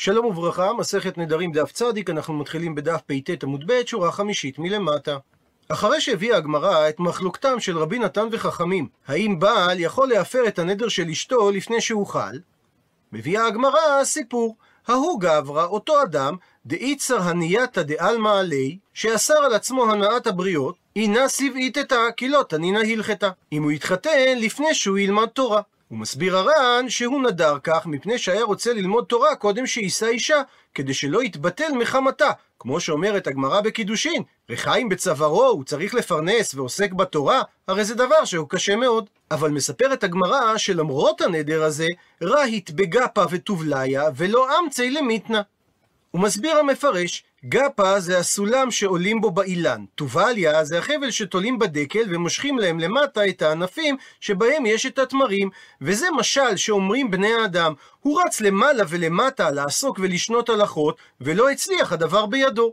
שלום וברכה, מסכת נדרים דף צדיק, אנחנו מתחילים בדף פט עמוד ב', שורה חמישית מלמטה. אחרי שהביאה הגמרא את מחלוקתם של רבי נתן וחכמים, האם בעל יכול להפר את הנדר של אשתו לפני שהוא חל, מביאה הגמרא סיפור. ההוא גברא, אותו אדם, דאיצר הנייתא דעלמא עלי, שאסר על עצמו הנעת הבריות, אינה סיבעיתתא, כי לא תנינא הלכתה. אם הוא יתחתן לפני שהוא ילמד תורה. הוא מסביר הר"ן שהוא נדר כך מפני שהיה רוצה ללמוד תורה קודם שיישא אישה, כדי שלא יתבטל מחמתה, כמו שאומרת הגמרא בקידושין, רחיים בצווארו, הוא צריך לפרנס ועוסק בתורה, הרי זה דבר שהוא קשה מאוד. אבל מספרת הגמרא שלמרות הנדר הזה, רהיט בגפה וטובליה, ולא אמצי למיתנה. הוא מסביר המפרש, גפה זה הסולם שעולים בו באילן, טובליה זה החבל שתולים בדקל ומושכים להם למטה את הענפים שבהם יש את התמרים, וזה משל שאומרים בני האדם, הוא רץ למעלה ולמטה לעסוק ולשנות הלכות, ולא הצליח הדבר בידו.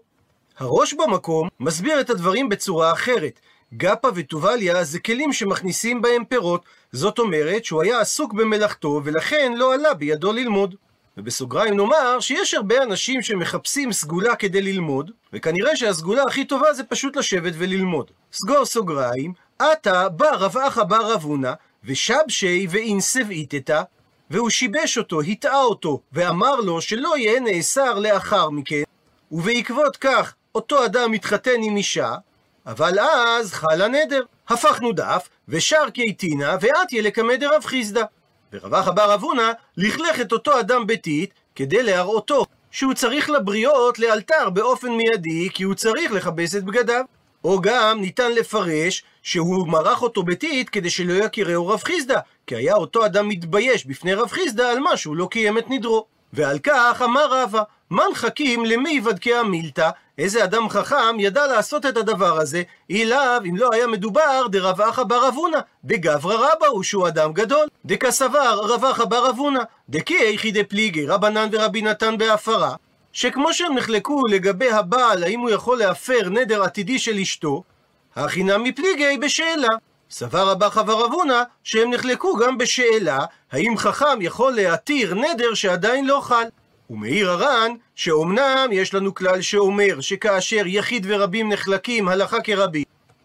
הראש במקום מסביר את הדברים בצורה אחרת. גפה וטובליה זה כלים שמכניסים בהם פירות, זאת אומרת שהוא היה עסוק במלאכתו ולכן לא עלה בידו ללמוד. ובסוגריים נאמר שיש הרבה אנשים שמחפשים סגולה כדי ללמוד, וכנראה שהסגולה הכי טובה זה פשוט לשבת וללמוד. סגור סוגריים, עתה בא רב אחא בר רב הונא, ושבשי ואינסב איתתא, והוא שיבש אותו, הטעה אותו, ואמר לו שלא יהיה נאסר לאחר מכן, ובעקבות כך אותו אדם מתחתן עם אישה, אבל אז חל הנדר. הפכנו דף, ושר קייטינה, ואתיה לקמא דרב חיסדא. ורב אחא בר אבונה לכלך את אותו אדם ביתית כדי להראותו שהוא צריך לבריות לאלתר באופן מיידי כי הוא צריך לכבס את בגדיו. או גם ניתן לפרש שהוא מרח אותו ביתית כדי שלא יכירהו רב חיסדא, כי היה אותו אדם מתבייש בפני רב חיסדא על מה שהוא לא קיים את נדרו. ועל כך אמר רבא, מן חכים למי ודקי המילתא, איזה אדם חכם ידע לעשות את הדבר הזה, אילאו אם לא היה מדובר דרב אחא בר אבונה, דגברא רבא הוא שהוא אדם גדול, דקסבר רב אחא בר אבונה, דקי איכי דפליגי רבנן ורבי נתן בהפרה, שכמו שהם נחלקו לגבי הבעל האם הוא יכול להפר נדר עתידי של אשתו, הכינם מפליגי בשאלה. סבר רבא חבר אבונה שהם נחלקו גם בשאלה האם חכם יכול להתיר נדר שעדיין לא חל. ומעיר הר"ן שאומנם יש לנו כלל שאומר שכאשר יחיד ורבים נחלקים הלכה כרבים,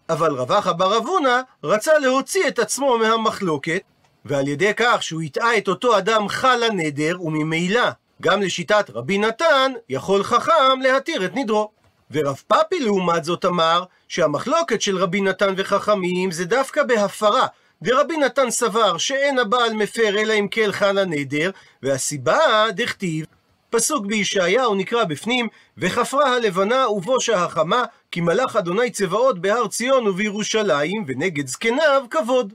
אבל רבחה בר אבונה רצה להוציא את עצמו מהמחלוקת, ועל ידי כך שהוא הטעה את אותו אדם חל הנדר, וממילא גם לשיטת רבי נתן יכול חכם להתיר את נדרו. ורב פאפי לעומת זאת אמר שהמחלוקת של רבי נתן וחכמים זה דווקא בהפרה, ורבי נתן סבר שאין הבעל מפר אלא אם כן חל הנדר, והסיבה דכתיב פסוק בישעיהו נקרא בפנים, וחפרה הלבנה ובושה החמה, כי מלאך אדוני צבאות בהר ציון ובירושלים, ונגד זקניו כבוד.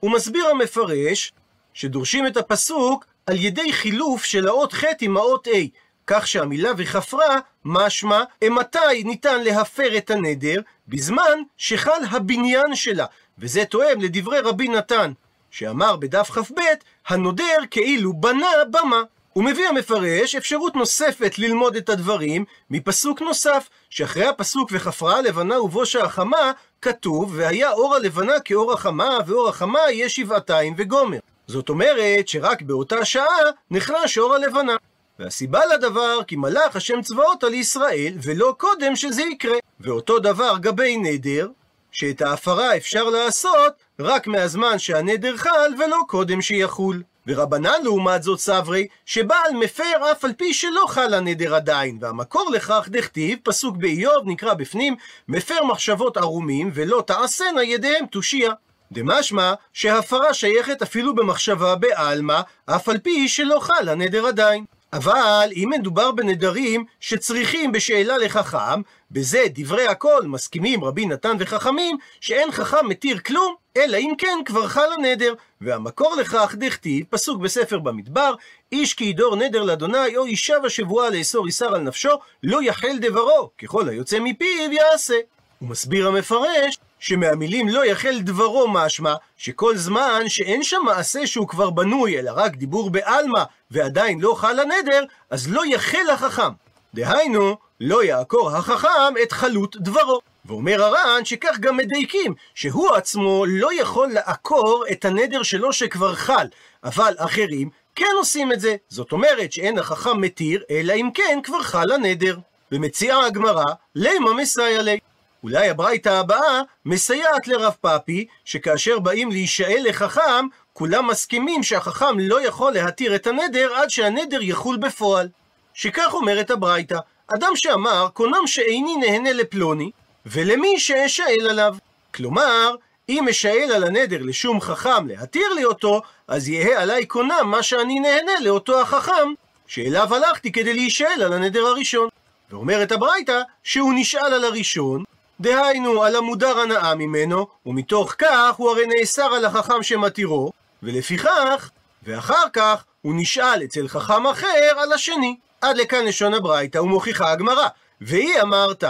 הוא מסביר המפרש, שדורשים את הפסוק על ידי חילוף של האות ח' עם האות ה', כך שהמילה וחפרה, משמע, מתי ניתן להפר את הנדר? בזמן שחל הבניין שלה, וזה תואם לדברי רבי נתן, שאמר בדף כ"ב, הנודר כאילו בנה במה. הוא מביא המפרש אפשרות נוספת ללמוד את הדברים מפסוק נוסף, שאחרי הפסוק וחפרה הלבנה ובושה החמה, כתוב והיה אור הלבנה כאור החמה, ואור החמה יהיה שבעתיים וגומר. זאת אומרת שרק באותה שעה נחלש אור הלבנה. והסיבה לדבר כי מלאך השם צבאות על ישראל, ולא קודם שזה יקרה. ואותו דבר גבי נדר, שאת ההפרה אפשר לעשות רק מהזמן שהנדר חל ולא קודם שיחול. ורבנן לעומת זאת סברי, שבעל מפר אף על פי שלא חל הנדר עדיין, והמקור לכך דכתיב, פסוק באיוב נקרא בפנים, מפר מחשבות ערומים ולא תעשנה ידיהם תושייה. דמשמע שהפרה שייכת אפילו במחשבה בעלמא, אף על פי שלא חל הנדר עדיין. אבל אם מדובר בנדרים שצריכים בשאלה לחכם, בזה דברי הכל מסכימים רבי נתן וחכמים, שאין חכם מתיר כלום, אלא אם כן כבר חל הנדר. והמקור לכך דכתיב, פסוק בספר במדבר, איש כי ידור נדר לאדוני, או אישה בשבועה לאסור איסר על נפשו, לא יחל דברו, ככל היוצא מפיו יעשה. הוא מסביר המפרש שמהמילים לא יחל דברו משמע, שכל זמן שאין שם מעשה שהוא כבר בנוי, אלא רק דיבור בעלמא, ועדיין לא חל הנדר, אז לא יחל החכם. דהיינו, לא יעקור החכם את חלות דברו. ואומר הר"ן שכך גם מדייקים, שהוא עצמו לא יכול לעקור את הנדר שלו שכבר חל, אבל אחרים כן עושים את זה. זאת אומרת שאין החכם מתיר, אלא אם כן כבר חל הנדר. ומציעה הגמרא, לימה מסייע לי. אולי הברייתא הבאה מסייעת לרב פאפי, שכאשר באים להישאל לחכם, כולם מסכימים שהחכם לא יכול להתיר את הנדר עד שהנדר יחול בפועל. שכך אומרת הברייתא, אדם שאמר, קונם שאיני נהנה לפלוני, ולמי שאשאל עליו. כלומר, אם אשאל על הנדר לשום חכם להתיר לי אותו, אז יהא עליי קונם מה שאני נהנה לאותו החכם, שאליו הלכתי כדי להישאל על הנדר הראשון. ואומרת הברייתא שהוא נשאל על הראשון, דהיינו על המודר הנאה ממנו, ומתוך כך הוא הרי נאסר על החכם שמתירו, ולפיכך, ואחר כך הוא נשאל אצל חכם אחר על השני. עד לכאן לשון הברייתא ומוכיחה הגמרא. והיא אמרת,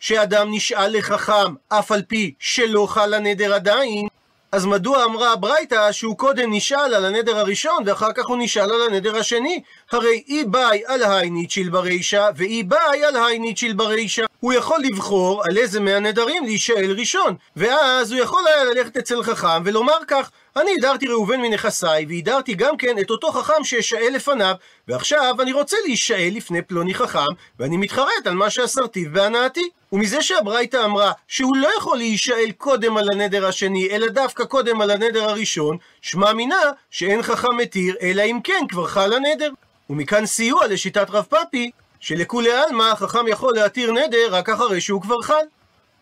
שאדם נשאל לחכם אף על פי שלא חל הנדר עדיין, אז מדוע אמרה הברייתא שהוא קודם נשאל על הנדר הראשון ואחר כך הוא נשאל על הנדר השני? הרי אי באי על הייניצ'יל ברישא ואי באי על הייניצ'יל ברישא. הוא יכול לבחור על איזה מהנדרים להישאל ראשון, ואז הוא יכול היה ללכת אצל חכם ולומר כך אני הדרתי ראובן מנכסיי, והדרתי גם כן את אותו חכם שאשאל לפניו, ועכשיו אני רוצה להישאל לפני פלוני חכם, ואני מתחרט על מה שאסרתיו בהנאתי. ומזה שהברייתא אמרה שהוא לא יכול להישאל קודם על הנדר השני, אלא דווקא קודם על הנדר הראשון, שמע מינה שאין חכם מתיר, אלא אם כן כבר חל הנדר. ומכאן סיוע לשיטת רב פאפי, שלכולי עלמא חכם יכול להתיר נדר רק אחרי שהוא כבר חל.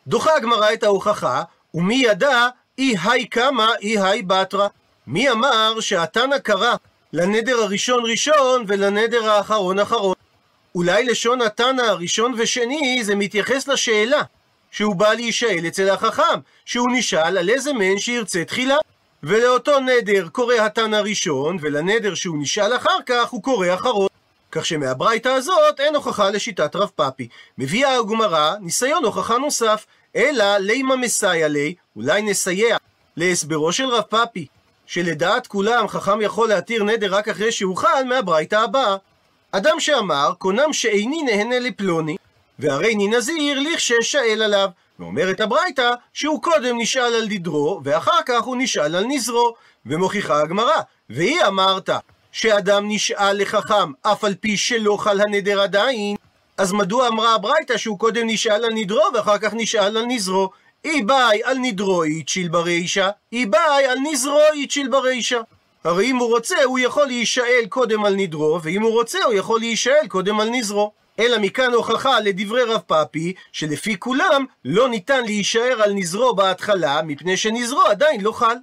דוחה הגמרא את ההוכחה, ומי ידע אי היי קמא אי היי בתרא. מי אמר שהתנא קרא לנדר הראשון ראשון ולנדר האחרון אחרון? אולי לשון התנא הראשון ושני זה מתייחס לשאלה שהוא בא להישאל אצל החכם, שהוא נשאל על איזה מן שירצה תחילה. ולאותו נדר קורא התנא ראשון, ולנדר שהוא נשאל אחר כך הוא קורא אחרון. כך שמהברייתא הזאת אין הוכחה לשיטת רב פאפי. מביאה הגמרא ניסיון הוכחה נוסף, אלא לימה מסייע לי, אולי נסייע להסברו של רב פאפי, שלדעת כולם חכם יכול להתיר נדר רק אחרי שהוא חל מהברייתא הבאה. אדם שאמר, קונם שאיני נהנה לפלוני, והרי אני נזיר לכששאל עליו. ואומרת הברייתא שהוא קודם נשאל על דדרו, ואחר כך הוא נשאל על נזרו. ומוכיחה הגמרא, והיא אמרת שאדם נשאל לחכם אף על פי שלא חל הנדר עדיין, אז מדוע אמרה הברייתא שהוא קודם נשאל על נדרו ואחר כך נשאל על נזרו? אי באי על נדרו איצ'יל ברישא, אי באי על נזרו איצ'יל ברישא. הרי אם הוא רוצה, הוא יכול להישאל קודם על נדרו, ואם הוא רוצה, הוא יכול להישאל קודם על נזרו. אלא מכאן הוכחה לדברי רב פאפי, שלפי כולם לא ניתן להישאר על נזרו בהתחלה, מפני שנזרו עדיין לא חל.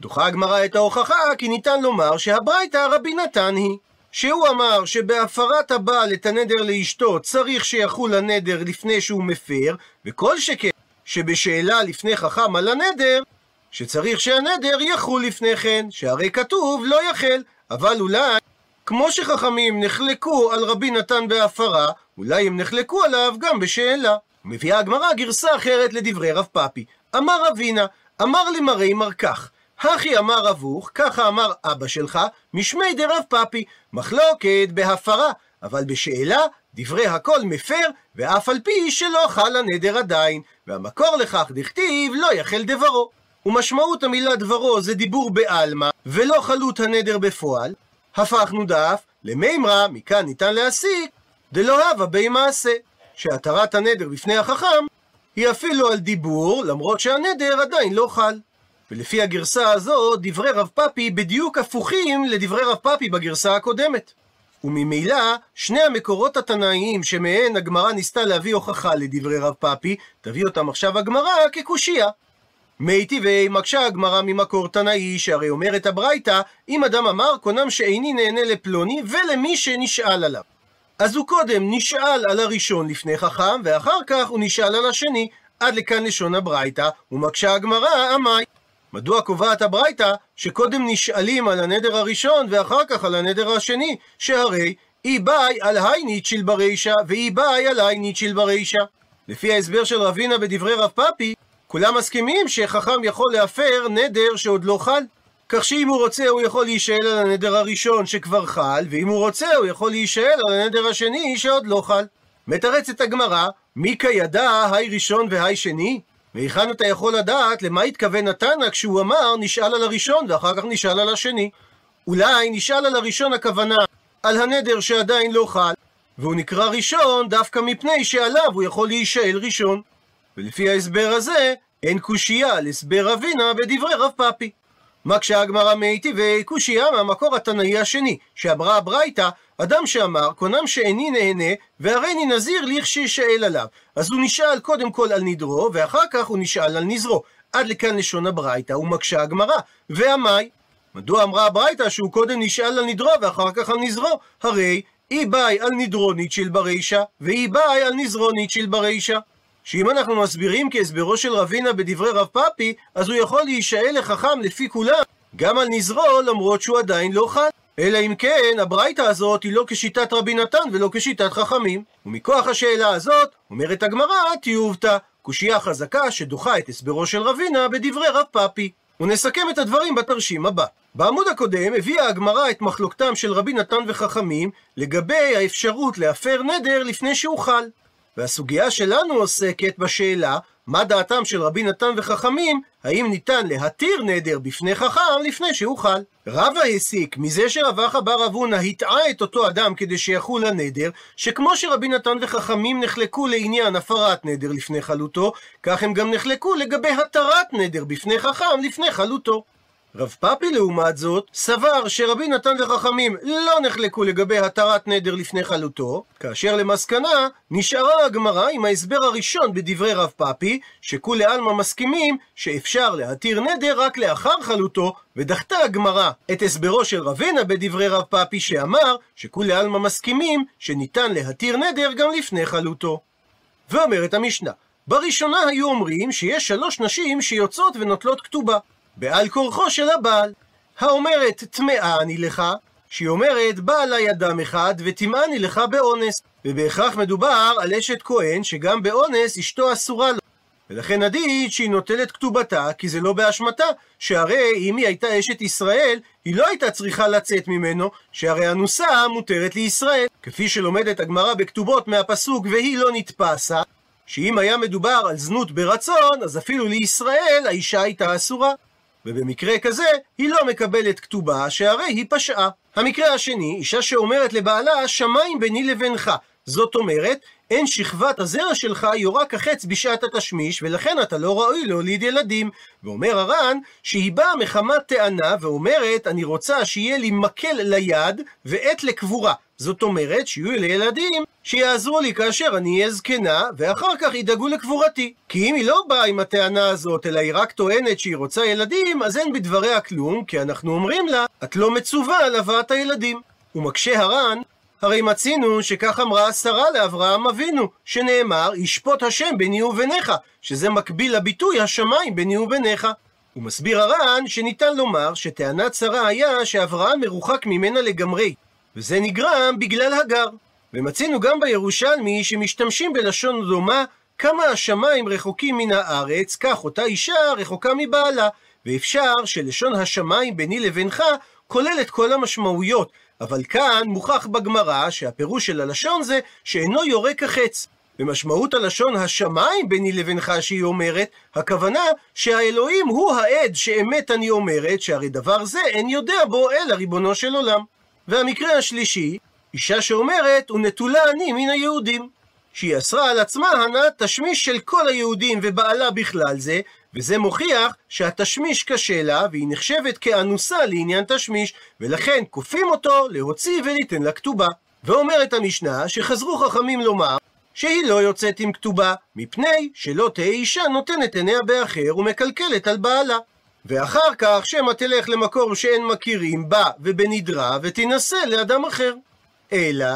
דוחה הגמרא את ההוכחה, כי ניתן לומר שהברייתא רבי נתן היא. שהוא אמר שבהפרת הבעל את הנדר לאשתו צריך שיחול הנדר לפני שהוא מפר, וכל שכן שבשאלה לפני חכם על הנדר, שצריך שהנדר יחול לפני כן, שהרי כתוב לא יחל, אבל אולי, כמו שחכמים נחלקו על רבי נתן בהפרה, אולי הם נחלקו עליו גם בשאלה. מביאה הגמרא גרסה אחרת לדברי רב פאפי. אמר אבינה, אמר למרי מר כך, הכי אמר אבוך, ככה אמר אבא שלך, משמי דרב פאפי, מחלוקת בהפרה, אבל בשאלה, דברי הכל מפר, ואף על פי שלא חל הנדר עדיין, והמקור לכך דכתיב לא יחל דברו. ומשמעות המילה דברו זה דיבור בעלמא, ולא חלות הנדר בפועל. הפכנו דף למימרא, מכאן ניתן להסיק, דלא הווה בי מעשה, שהתרת הנדר בפני החכם היא אפילו על דיבור, למרות שהנדר עדיין לא חל. ולפי הגרסה הזו, דברי רב פאפי בדיוק הפוכים לדברי רב פאפי בגרסה הקודמת. וממילא, שני המקורות התנאיים שמהן הגמרא ניסתה להביא הוכחה לדברי רב פאפי, תביא אותם עכשיו הגמרא כקושייה. מי טבעי מקשה הגמרא ממקור תנאי, שהרי אומרת הברייתא, אם אדם אמר קונם שאיני נהנה לפלוני ולמי שנשאל עליו. אז הוא קודם נשאל על הראשון לפני חכם, ואחר כך הוא נשאל על השני, עד לכאן לשון הברייתא, ומקשה הגמרא, עמי. מדוע קובעת הברייתא שקודם נשאלים על הנדר הראשון ואחר כך על הנדר השני, שהרי אי באי על הייניצ'יל ברישא ואי באי על הייניצ'יל ברישא. לפי ההסבר של רבינה בדברי רב פאפי, כולם מסכימים שחכם יכול להפר נדר שעוד לא חל. כך שאם הוא רוצה הוא יכול להישאל על הנדר הראשון שכבר חל, ואם הוא רוצה הוא יכול להישאל על הנדר השני שעוד לא חל. מתרצת הגמרא, מי כידע היי ראשון והי שני? והיכן אתה יכול לדעת למה התכוון התנא כשהוא אמר נשאל על הראשון ואחר כך נשאל על השני? אולי נשאל על הראשון הכוונה, על הנדר שעדיין לא חל, והוא נקרא ראשון דווקא מפני שעליו הוא יכול להישאל ראשון. ולפי ההסבר הזה, אין קושייה על הסבר אבינה בדברי רב פאפי. מקשה הגמרא מיטיבי קושייה מהמקור התנאי השני, שאמרה הברייתא, אדם שאמר, קונם שאיני נהנה, והריני נזיר לכשישאל עליו. אז הוא נשאל קודם כל על נדרו, ואחר כך הוא נשאל על נזרו. עד לכאן לשון הברייתא, ומקשה הגמרא. ועמי, מדוע אמרה הברייתא שהוא קודם נשאל על נדרו ואחר כך על נזרו? הרי אי באי על נדרו ניטשיל ברישא, ואי באי על נזרו ניטשיל ברישא. שאם אנחנו מסבירים כהסברו של רבינה בדברי רב פאפי, אז הוא יכול להישאל לחכם לפי כולם, גם על נזרו, למרות שהוא עדיין לא חל. אלא אם כן, הברייתא הזאת היא לא כשיטת רבי נתן ולא כשיטת חכמים. ומכוח השאלה הזאת, אומרת הגמרא, תיובתא, קושייה חזקה שדוחה את הסברו של רבינה בדברי רב פאפי. ונסכם את הדברים בתרשים הבא. בעמוד הקודם הביאה הגמרא את מחלוקתם של רבי נתן וחכמים לגבי האפשרות להפר נדר לפני שהוא חל. והסוגיה שלנו עוסקת בשאלה מה דעתם של רבי נתן וחכמים, האם ניתן להתיר נדר בפני חכם לפני שהוא חל. רבא הסיק מזה שרבחה בר אבונה הטעה את אותו אדם כדי שיחול הנדר, שכמו שרבי נתן וחכמים נחלקו לעניין הפרת נדר לפני חלוטו, כך הם גם נחלקו לגבי התרת נדר בפני חכם לפני חלוטו. רב פאפי לעומת זאת, סבר שרבי נתן וחכמים לא נחלקו לגבי התרת נדר לפני חלוטו, כאשר למסקנה נשארה הגמרא עם ההסבר הראשון בדברי רב פאפי, שכולי עלמא מסכימים שאפשר להתיר נדר רק לאחר חלוטו, ודחתה הגמרא את הסברו של רבינה בדברי רב פאפי שאמר שכולי עלמא מסכימים שניתן להתיר נדר גם לפני חלוטו. ואומרת המשנה, בראשונה היו אומרים שיש שלוש נשים שיוצאות ונוטלות כתובה. בעל כורחו של הבעל. האומרת טמאה אני לך, שהיא אומרת בא עליי אדם אחד וטמאני לך באונס. ובהכרח מדובר על אשת כהן שגם באונס אשתו אסורה לו. ולכן עדיף שהיא נוטלת כתובתה, כי זה לא באשמתה, שהרי אם היא הייתה אשת ישראל, היא לא הייתה צריכה לצאת ממנו, שהרי אנוסה מותרת לישראל. כפי שלומדת הגמרא בכתובות מהפסוק והיא לא נתפסה, שאם היה מדובר על זנות ברצון, אז אפילו לישראל האישה הייתה אסורה. ובמקרה כזה, היא לא מקבלת כתובה, שהרי היא פשעה. המקרה השני, אישה שאומרת לבעלה, שמיים ביני לבינך. זאת אומרת, אין שכבת הזרע שלך יורה כחץ בשעת התשמיש, ולכן אתה לא ראוי להוליד ילדים. ואומר הר"ן, שהיא באה מחמת טענה, ואומרת, אני רוצה שיהיה לי מקל ליד, ועת לקבורה. זאת אומרת, שיהיו לי ילדים שיעזרו לי כאשר אני אהיה זקנה, ואחר כך ידאגו לקבורתי. כי אם היא לא באה עם הטענה הזאת, אלא היא רק טוענת שהיא רוצה ילדים, אז אין בדבריה כלום, כי אנחנו אומרים לה, את לא מצווה על הבאת הילדים. ומקשה הר"ן, הרי מצינו שכך אמרה שרה לאברהם אבינו, שנאמר, ישפוט השם ביני וביניך, שזה מקביל לביטוי השמיים ביני וביניך. הוא מסביר הר"ן שניתן לומר שטענת שרה היה שאברהם מרוחק ממנה לגמרי, וזה נגרם בגלל הגר. ומצינו גם בירושלמי שמשתמשים בלשון דומה כמה השמיים רחוקים מן הארץ, כך אותה אישה רחוקה מבעלה, ואפשר שלשון השמיים ביני לבינך כולל את כל המשמעויות, אבל כאן מוכח בגמרא שהפירוש של הלשון זה שאינו יורה כחץ. ומשמעות הלשון השמיים ביני לבינך שהיא אומרת, הכוונה שהאלוהים הוא העד שאמת אני אומרת, שהרי דבר זה אין יודע בו אלא ריבונו של עולם. והמקרה השלישי, אישה שאומרת, ונטולה אני מן היהודים. שהיא אסרה על עצמה הנעת תשמיש של כל היהודים ובעלה בכלל זה, וזה מוכיח שהתשמיש קשה לה, והיא נחשבת כאנוסה לעניין תשמיש, ולכן כופים אותו להוציא וליתן לה כתובה. ואומרת המשנה שחזרו חכמים לומר שהיא לא יוצאת עם כתובה, מפני שלא תהא אישה נותנת עיניה באחר ומקלקלת על בעלה. ואחר כך שמא תלך למקום שאין מכירים בה ובנדרה ותינשא לאדם אחר. אלא,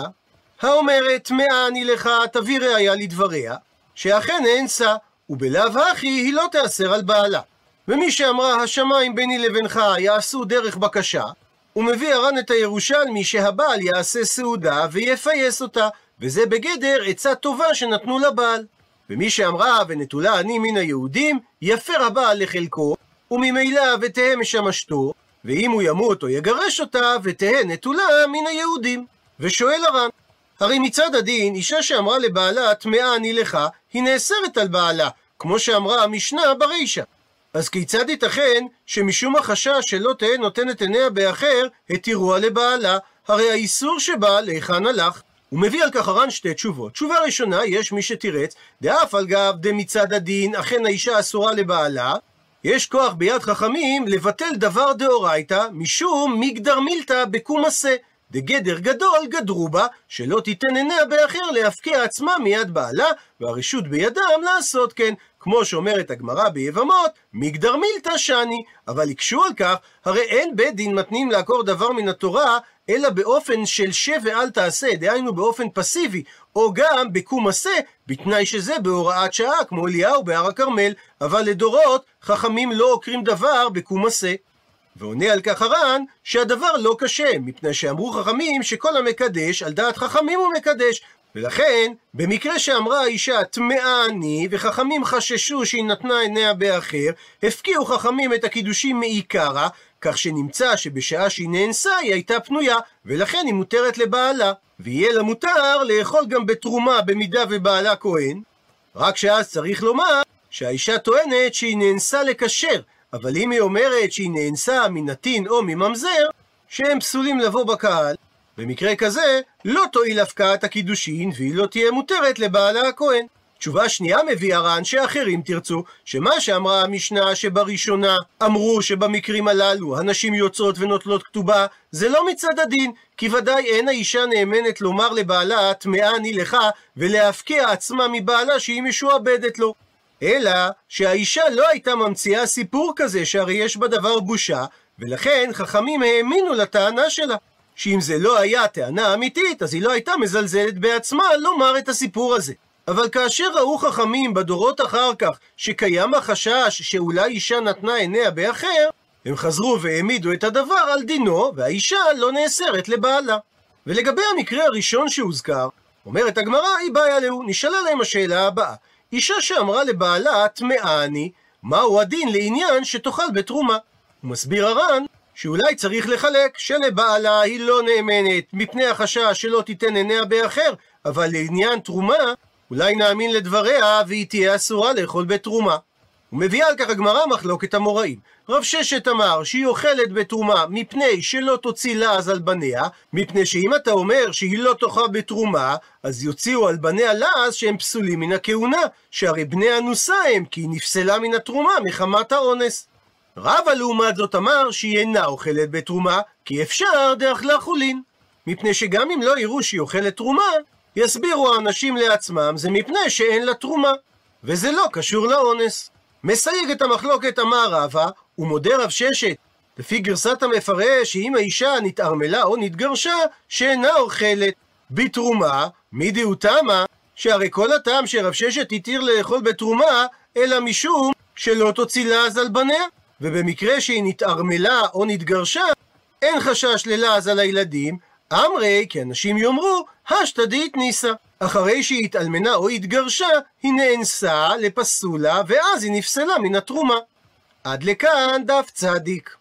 האומרת טמאה אני לך תביא ראיה לדבריה, שאכן שא, ובלאו הכי היא לא תיאסר על בעלה. ומי שאמרה השמיים ביני לבינך יעשו דרך בקשה, הוא מביא הר"ן את הירושלמי שהבעל יעשה סעודה ויפייס אותה, וזה בגדר עצה טובה שנתנו לבעל. ומי שאמרה ונטולה אני מן היהודים, יפר הבעל לחלקו, וממילא ותהא משמשתו, ואם הוא ימות או יגרש אותה, ותהא נטולה מן היהודים. ושואל הר"ן, הרי מצד הדין, אישה שאמרה לבעלה, טמאה אני לך, היא נאסרת על בעלה, כמו שאמרה המשנה ברישה. אז כיצד ייתכן שמשום החשש שלא תהא נותנת עיניה באחר, התירוה לבעלה? הרי האיסור שבה להיכן הלך. הוא מביא על כך הר"ן שתי תשובות. תשובה ראשונה, יש מי שתירץ, דאף על גב דמצד הדין, אכן האישה אסורה לבעלה, יש כוח ביד חכמים לבטל דבר דאורייתא, משום מגדר מילתא בקום עשה. דגדר גדול גדרו בה, שלא תיתן עיניה באחר להפקיע עצמה מיד בעלה, והרשות בידם לעשות כן. כמו שאומרת הגמרא ביבמות, מגדר מילתא שני. אבל הקשו על כך, הרי אין בית דין מתנים לעקור דבר מן התורה, אלא באופן של שב ואל תעשה, דהיינו באופן פסיבי, או גם בקום עשה, בתנאי שזה בהוראת שעה, כמו אליהו בהר הכרמל, אבל לדורות חכמים לא עוקרים דבר בקום עשה. ועונה על כך הר"ן שהדבר לא קשה, מפני שאמרו חכמים שכל המקדש, על דעת חכמים הוא מקדש. ולכן, במקרה שאמרה האישה טמאה אני, וחכמים חששו שהיא נתנה עיניה באחר, הפקיעו חכמים את הקידושים מעיקרא, כך שנמצא שבשעה שהיא נאנסה היא הייתה פנויה, ולכן היא מותרת לבעלה. ויהיה לה מותר לאכול גם בתרומה במידה ובעלה כהן, רק שאז צריך לומר שהאישה טוענת שהיא נאנסה לקשר, אבל אם היא אומרת שהיא נאנסה מנתין או מממזר, שהם פסולים לבוא בקהל, במקרה כזה, לא תועיל הפקעת הקידושין, והיא לא תהיה מותרת לבעלה הכהן. תשובה שנייה מביא הר"ן שאחרים תרצו, שמה שאמרה המשנה שבראשונה אמרו שבמקרים הללו הנשים יוצאות ונוטלות כתובה, זה לא מצד הדין, כי ודאי אין האישה נאמנת לומר לבעלה טמאה אני לך, ולהפקיע עצמה מבעלה שהיא משועבדת לו. אלא שהאישה לא הייתה ממציאה סיפור כזה, שהרי יש בדבר בושה, ולכן חכמים האמינו לטענה שלה. שאם זה לא היה טענה אמיתית, אז היא לא הייתה מזלזלת בעצמה לומר את הסיפור הזה. אבל כאשר ראו חכמים בדורות אחר כך שקיים החשש שאולי אישה נתנה עיניה באחר, הם חזרו והעמידו את הדבר על דינו, והאישה לא נאסרת לבעלה. ולגבי המקרה הראשון שהוזכר, אומרת הגמרא, היא בעיה להו, נשאלה להם השאלה הבאה. אישה שאמרה לבעלה, טמאה אני, מהו הדין לעניין שתאכל בתרומה? הוא מסביר הר"ן, שאולי צריך לחלק, שלבעלה היא לא נאמנת, מפני החשש שלא תיתן עיניה באחר, אבל לעניין תרומה, אולי נאמין לדבריה והיא תהיה אסורה לאכול בתרומה. ומביאה על כך הגמרא מחלוקת המוראים. רב ששת אמר שהיא אוכלת בתרומה מפני שלא תוציא לעז על בניה, מפני שאם אתה אומר שהיא לא תאכל בתרומה, אז יוציאו על בניה לעז שהם פסולים מן הכהונה, שהרי בני אנוסה הם, כי היא נפסלה מן התרומה מחמת האונס. רבא לעומת זאת אמר שהיא אינה אוכלת בתרומה, כי אפשר דאכלה חולין. מפני שגם אם לא יראו שהיא אוכלת תרומה, יסבירו האנשים לעצמם, זה מפני שאין לה תרומה. וזה לא קשור לאונס. מסייג את המחלוקת אמר רבא, ומודה רב ששת, לפי גרסת המפרש, שאם האישה נתערמלה או נתגרשה, שאינה אוכלת בתרומה, מידי תמה, שהרי כל הטעם שרב ששת התיר לאכול בתרומה, אלא משום שלא תוציא לעז על בניה. ובמקרה שהיא נתערמלה או נתגרשה, אין חשש ללעז על הילדים, אמרי, כי אנשים יאמרו, השתדית ניסה. אחרי שהיא התאלמנה או התגרשה, היא נאנסה לפסולה, ואז היא נפסלה מן התרומה. עד לכאן דף צדיק.